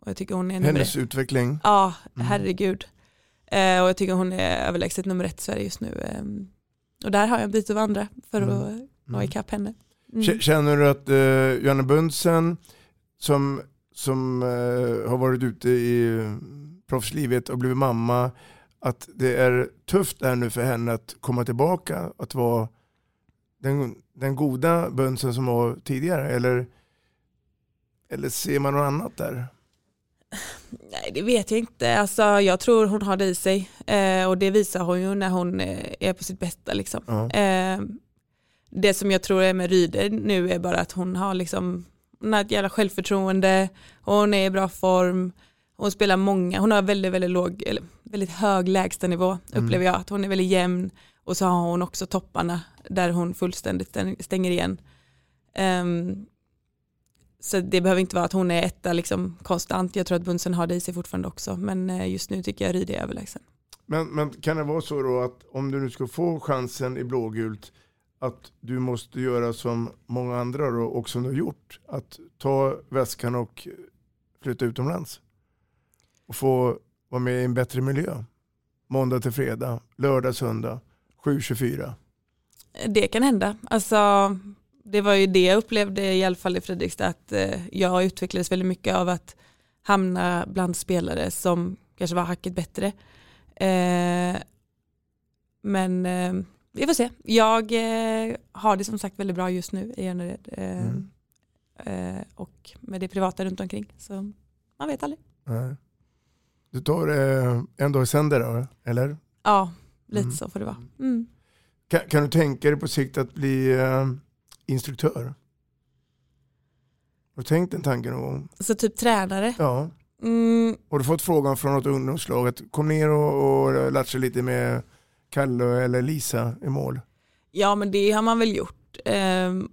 Och jag tycker hon är Hennes utveckling. Ja, Mm. herregud. Eh, och jag tycker hon är överlägset nummer ett i Sverige just nu. Och där har jag en bit att vandra för Mm. att nå ikapp henne. Mm. Känner du att uh, Johanna Bundsen som, som eh, har varit ute i eh, proffslivet och blivit mamma, att det är tufft där nu för henne att komma tillbaka, att vara den, den goda Bundsen som var tidigare? Eller, eller ser man något annat där? Nej det vet jag inte. Alltså, jag tror hon har det i sig. Eh, och det visar hon ju när hon eh, är på sitt bästa. Liksom. Ja. Eh, det som jag tror är med Ryde nu är bara att hon har, liksom, hon har ett jävla självförtroende, hon är i bra form, hon spelar många, hon har väldigt, väldigt låg, eller väldigt hög lägstanivå Mm. upplever jag. Att hon är väldigt jämn och så har hon också topparna där hon fullständigt stäng- stänger igen. Ehm, så det behöver inte vara att hon är etta liksom konstant. Jag tror att Bunsen har det i sig fortfarande också. Men eh, just nu tycker jag Ryde är överlägsen. Men, men kan det vara så då att om du nu ska få chansen i blågult att du måste göra som många andra då, och som du har gjort. Att ta väskan och flytta utomlands. Och få vara med i en bättre miljö. Måndag till fredag, lördag, söndag, 7-24. Det kan hända. Alltså, det var ju det jag upplevde i alla fall i Fredrikstad. Att eh, jag utvecklades väldigt mycket av att hamna bland spelare som kanske var hacket bättre. Eh, men eh, vi får se. Jag eh, har det som sagt väldigt bra just nu i Önnered. Eh, Mm. eh, och med det privata runt omkring. Så man vet aldrig. Nej. Du tar eh, en dag i sänder då, eller? Ja, lite Mm. så får det vara. Mm. Kan, kan du tänka dig på sikt att bli eh, instruktör? Har du tänkt den tanken någon gång? Så typ tränare. Ja. Mm, Har du fått frågan från något ungdomslag att kom ner och, och latcha lite med Kalle eller Lisa i mål? Ja men det har man väl gjort. Ehm,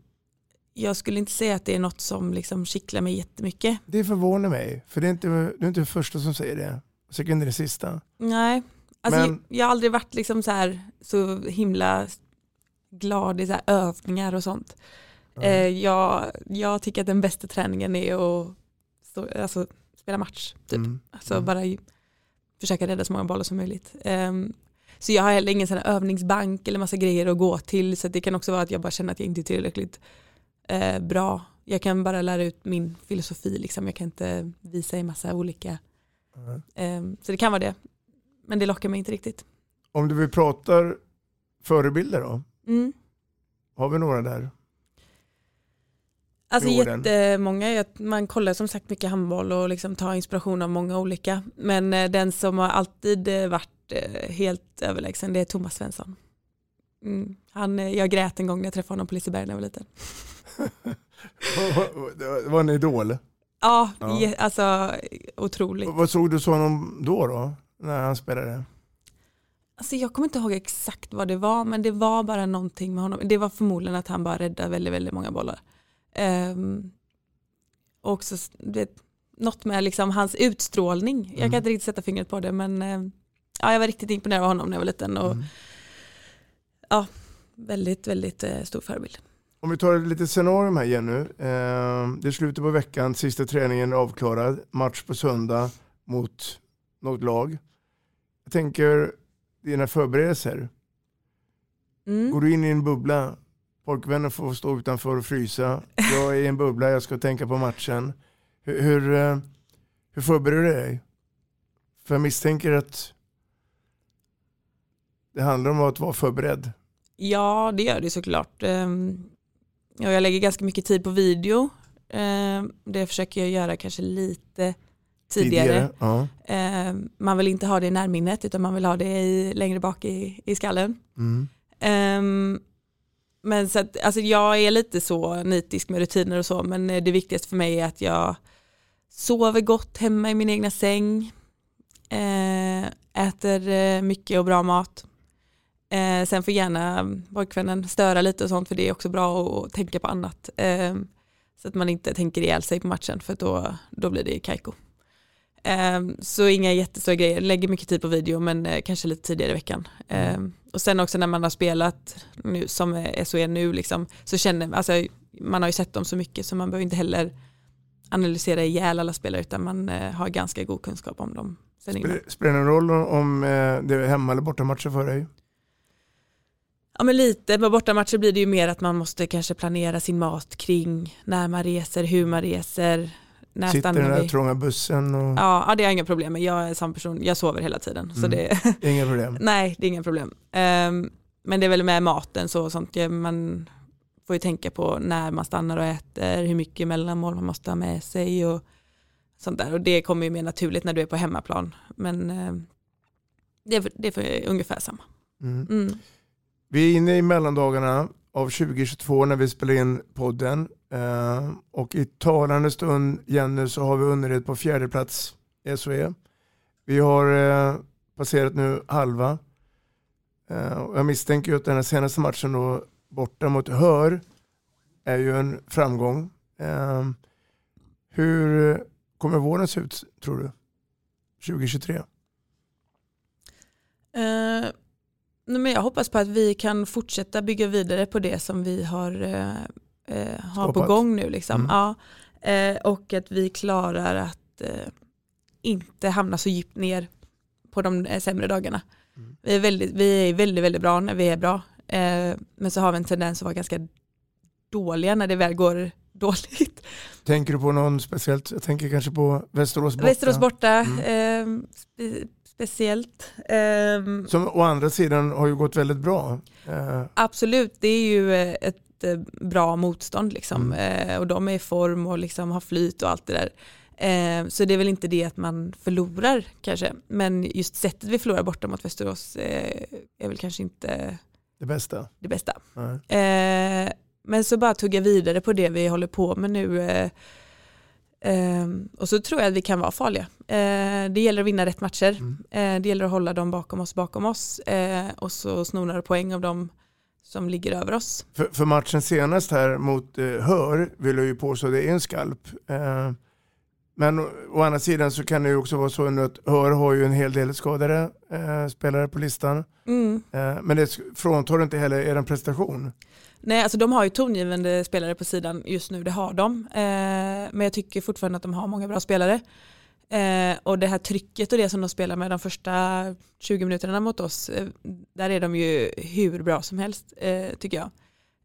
Jag skulle inte säga att det är något som liksom kittlar mig jättemycket. Det förvånar mig, för det är inte, du är inte den första som säger det. Säkert inte den sista. Nej, alltså Men- jag, har aldrig varit liksom så, här, så himla glad i så övningar och sånt. Eh, jag, jag tycker att den bästa träningen är att stå, alltså, spela match. Typ. Mm. Alltså bara i- försöka rädda så många bollar som möjligt. Så jag har heller ingen sån här övningsbank eller massa grejer att gå till. Så det kan också vara att jag bara känner att jag inte är tillräckligt eh, bra. Jag kan bara lära ut min filosofi. Liksom. Jag kan inte visa i massa olika. Nej. Ehm, så det kan vara det. Men det lockar mig inte riktigt. Om du vill prata förebilder då? Mm. Har vi några där? Alltså jättemånga, man kollar som sagt mycket handboll och liksom tar inspiration av många olika. Men eh, den som har alltid eh, varit eh, helt överlägsen det är Thomas Svensson. Mm. Han, eh, jag grät en gång när jag träffade honom på Liseberg när jag var liten. Det var en idol. Ja, Ja. alltså otroligt. Vad såg du så honom då då? När han spelade? Alltså jag kommer inte ihåg exakt vad det var men det var bara någonting med honom. Det var förmodligen att han bara räddade väldigt, väldigt många bollar. Um, och också vet, något med liksom hans utstrålning. Jag kan Mm. inte riktigt sätta fingret på det men eh, ja, jag var riktigt imponerad av honom när jag var liten. Och, Mm. Ja, väldigt, väldigt eh, stor förebild. Om vi tar ett litet scenario här Jenny. Eh, det är slutet på veckan, sista träningen är avklarad, match på söndag mot något lag. Jag tänker dina förberedelser. Mm. Går du in i en bubbla, pojkvännen får stå utanför och frysa. Jag är i en bubbla, jag ska tänka på matchen. Hur, hur, eh, hur förbereder du dig? För jag misstänker att det handlar om att vara förberedd. Ja, det gör det såklart. Ehm, ja, jag lägger ganska mycket tid på video. Ehm, Det försöker jag göra kanske lite tidigare. Ja. Ehm, Man vill inte ha det i närminnet utan man vill ha det i, längre bak i, i skallen. Mm. Men så att, alltså jag är lite så nitisk med rutiner och så men eh, det viktigaste för mig är att jag sover gott hemma i min egna säng. Eh, äter eh, mycket och bra mat. Eh, sen får gärna pojkvännen störa lite och sånt för det är också bra att tänka på annat. Eh, så att man inte tänker ihjäl sig på matchen för då, då blir det kajko. Eh, så inga jättestora grejer, lägger mycket tid på video men eh, kanske lite tidigare i veckan. Eh, och sen också när man har spelat nu, som SO är nu liksom, så känner alltså, man har ju sett dem så mycket så man behöver inte heller analysera ihjäl alla spelare utan man eh, har ganska god kunskap om dem. Spelar- det någon roll om eh, det är hemma eller bortamatcher för dig? Ja men lite, med bortamatcher blir det ju mer att man måste kanske planera sin mat kring när man reser, hur man reser, när Sitter den där vi. trånga bussen och Ja, ja, det har jag inga problem med. Jag är samma person, jag sover hela tiden. Så Mm. det, inga problem. nej, det är inga problem. Ehm, men det är väl med maten så och sånt. Man får ju tänka på när man stannar och äter, hur mycket mellanmål man måste ha med sig och sånt där. Och det kommer ju mer naturligt när du är på hemmaplan. Men ehm, det är, det är ungefär samma. Mm. Mm. Vi är inne i mellandagarna av 2022 när vi spelar in podden. Eh, och i talande stund, Jenny, så har vi Önnered på fjärde plats i SOE. Vi har eh, passerat nu halva. Eh, och jag misstänker ju att den här senaste matchen då, borta mot Hör är ju en framgång. Eh, hur kommer våren se ut, tror du? 2023? Nej, men jag hoppas på att vi kan fortsätta bygga vidare på det som vi har, eh, eh, har på gång nu. Liksom. Mm. Ja, eh, och att vi klarar att eh, inte hamna så djupt ner på de eh, sämre dagarna. Mm. Vi, är väldigt, vi är väldigt, väldigt bra när vi är bra. Eh, men så har vi en tendens att vara ganska dåliga när det väl går dåligt. Tänker du på någon speciellt? Jag tänker kanske på Västerås borta. Västerås borta, Mm. Spe, speciellt. Eh, Som å andra sidan har ju gått väldigt bra. Eh, Absolut, det är ju eh, ett eh, bra motstånd liksom. Eh, och de är i form och liksom har flyt och allt det där. Så det är väl inte det att man förlorar kanske. Men just sättet vi förlorar borta mot Västerås är väl kanske inte det bästa. det bästa. Nej. Men så bara tugga vidare på det vi håller på med nu. Eh, och så tror jag att vi kan vara farliga. Eh, det gäller att vinna rätt matcher. Eh, det gäller att hålla dem bakom oss bakom oss. Eh, och så sno några poäng av dem som ligger över oss. För, för matchen senast här mot eh, Hör vill jag ju påstå det är en skalp. Men å, å andra sidan så kan det ju också vara så att Hör har ju en hel del skadade eh, spelare på listan. Mm. Men det fråntar inte heller er prestation. Nej, alltså de har ju tongivande spelare på sidan just nu, det har de. Eh, men jag tycker fortfarande att de har många bra spelare. Eh, och det här trycket och det som de spelar med de första 20 minuterna mot oss, eh, där är de ju hur bra som helst, eh, tycker jag.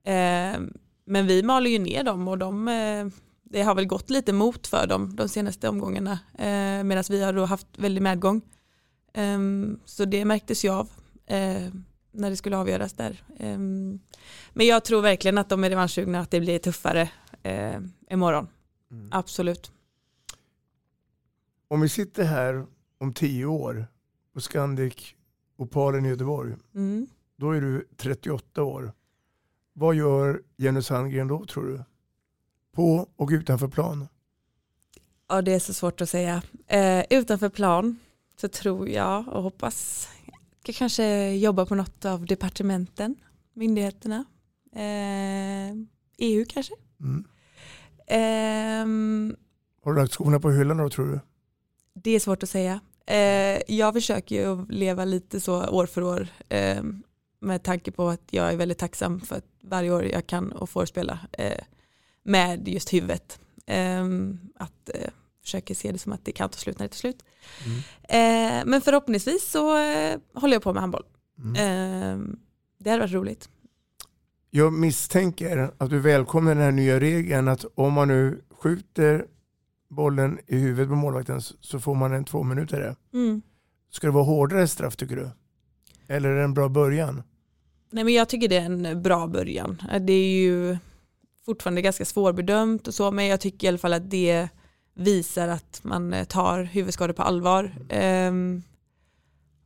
Eh, men vi maler ju ner dem och de, eh, det har väl gått lite mot för dem de senaste omgångarna, eh, medan vi har då haft väldigt medgång. Eh, så det märktes ju av. Eh, när det skulle avgöras där. Ehm, Men jag tror verkligen att de är revanschsugna, att det blir tuffare eh, imorgon. Absolut. Om vi sitter här om tio år på Scandic Opalen i Göteborg, Mm. då är du 38 år. Vad gör Jenny Sandgren då tror du? På och utanför plan? Ja, det är så svårt att säga. Eh, utanför plan så tror jag och hoppas ska kanske jobba på något av departementen, myndigheterna, eh, EU kanske. Mm. Ehm, Har du lagt skorna på hyllan då tror du? det är svårt att säga. Eh, jag försöker ju leva lite så år för år eh, med tanke på att jag är väldigt tacksam för att varje år jag kan och får spela eh, med just huvudet. Eh, att försöka se det som att det kan ta slut när det tar slut. Mm. Eh, men förhoppningsvis så eh, håller jag på med handboll. Mm. Eh, det hade varit roligt. Jag misstänker att du välkomnar den här nya regeln att om man nu skjuter bollen i huvudet på målvakten så får man en två minuter. Mm. Ska det vara hårdare straff tycker du? Eller är det en bra början? Nej men jag tycker det är en bra början. Det är ju fortfarande ganska svårbedömt och så men jag tycker i alla fall att det visar att man tar huvudskador på allvar. Um,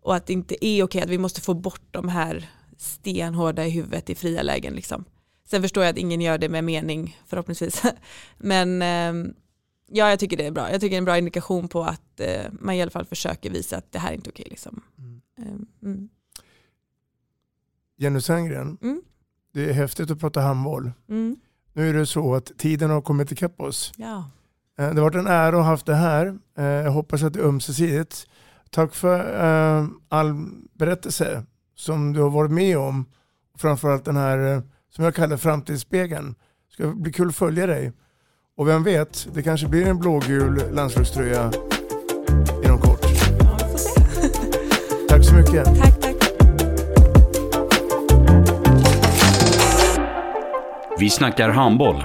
och att det inte är okej att vi måste få bort de här stenhårda i huvudet i fria lägen. Liksom. Sen förstår jag att ingen gör det med mening förhoppningsvis. Men um, ja, jag tycker det är bra. Jag tycker det är en bra indikation på att uh, man i alla fall försöker visa att det här är inte okej. Liksom. Mm. Um, Jenny Sandgren, mm. det är häftigt att prata handboll. Mm. Nu är det så att tiden har kommit ikapp oss. Ja. Eh, det har varit en ära att ha haft det här. Eh, jag hoppas att det är ömsesidigt. Tack för uh, all berättelse som du har varit med om. Framförallt den här, som jag kallar framtidsspegeln. Det ska bli kul att följa dig. Och vem vet, det kanske blir en blågul landslagströja inom kort. Ja, vi får se. tack så mycket. Tack, tack. Vi snackar handboll,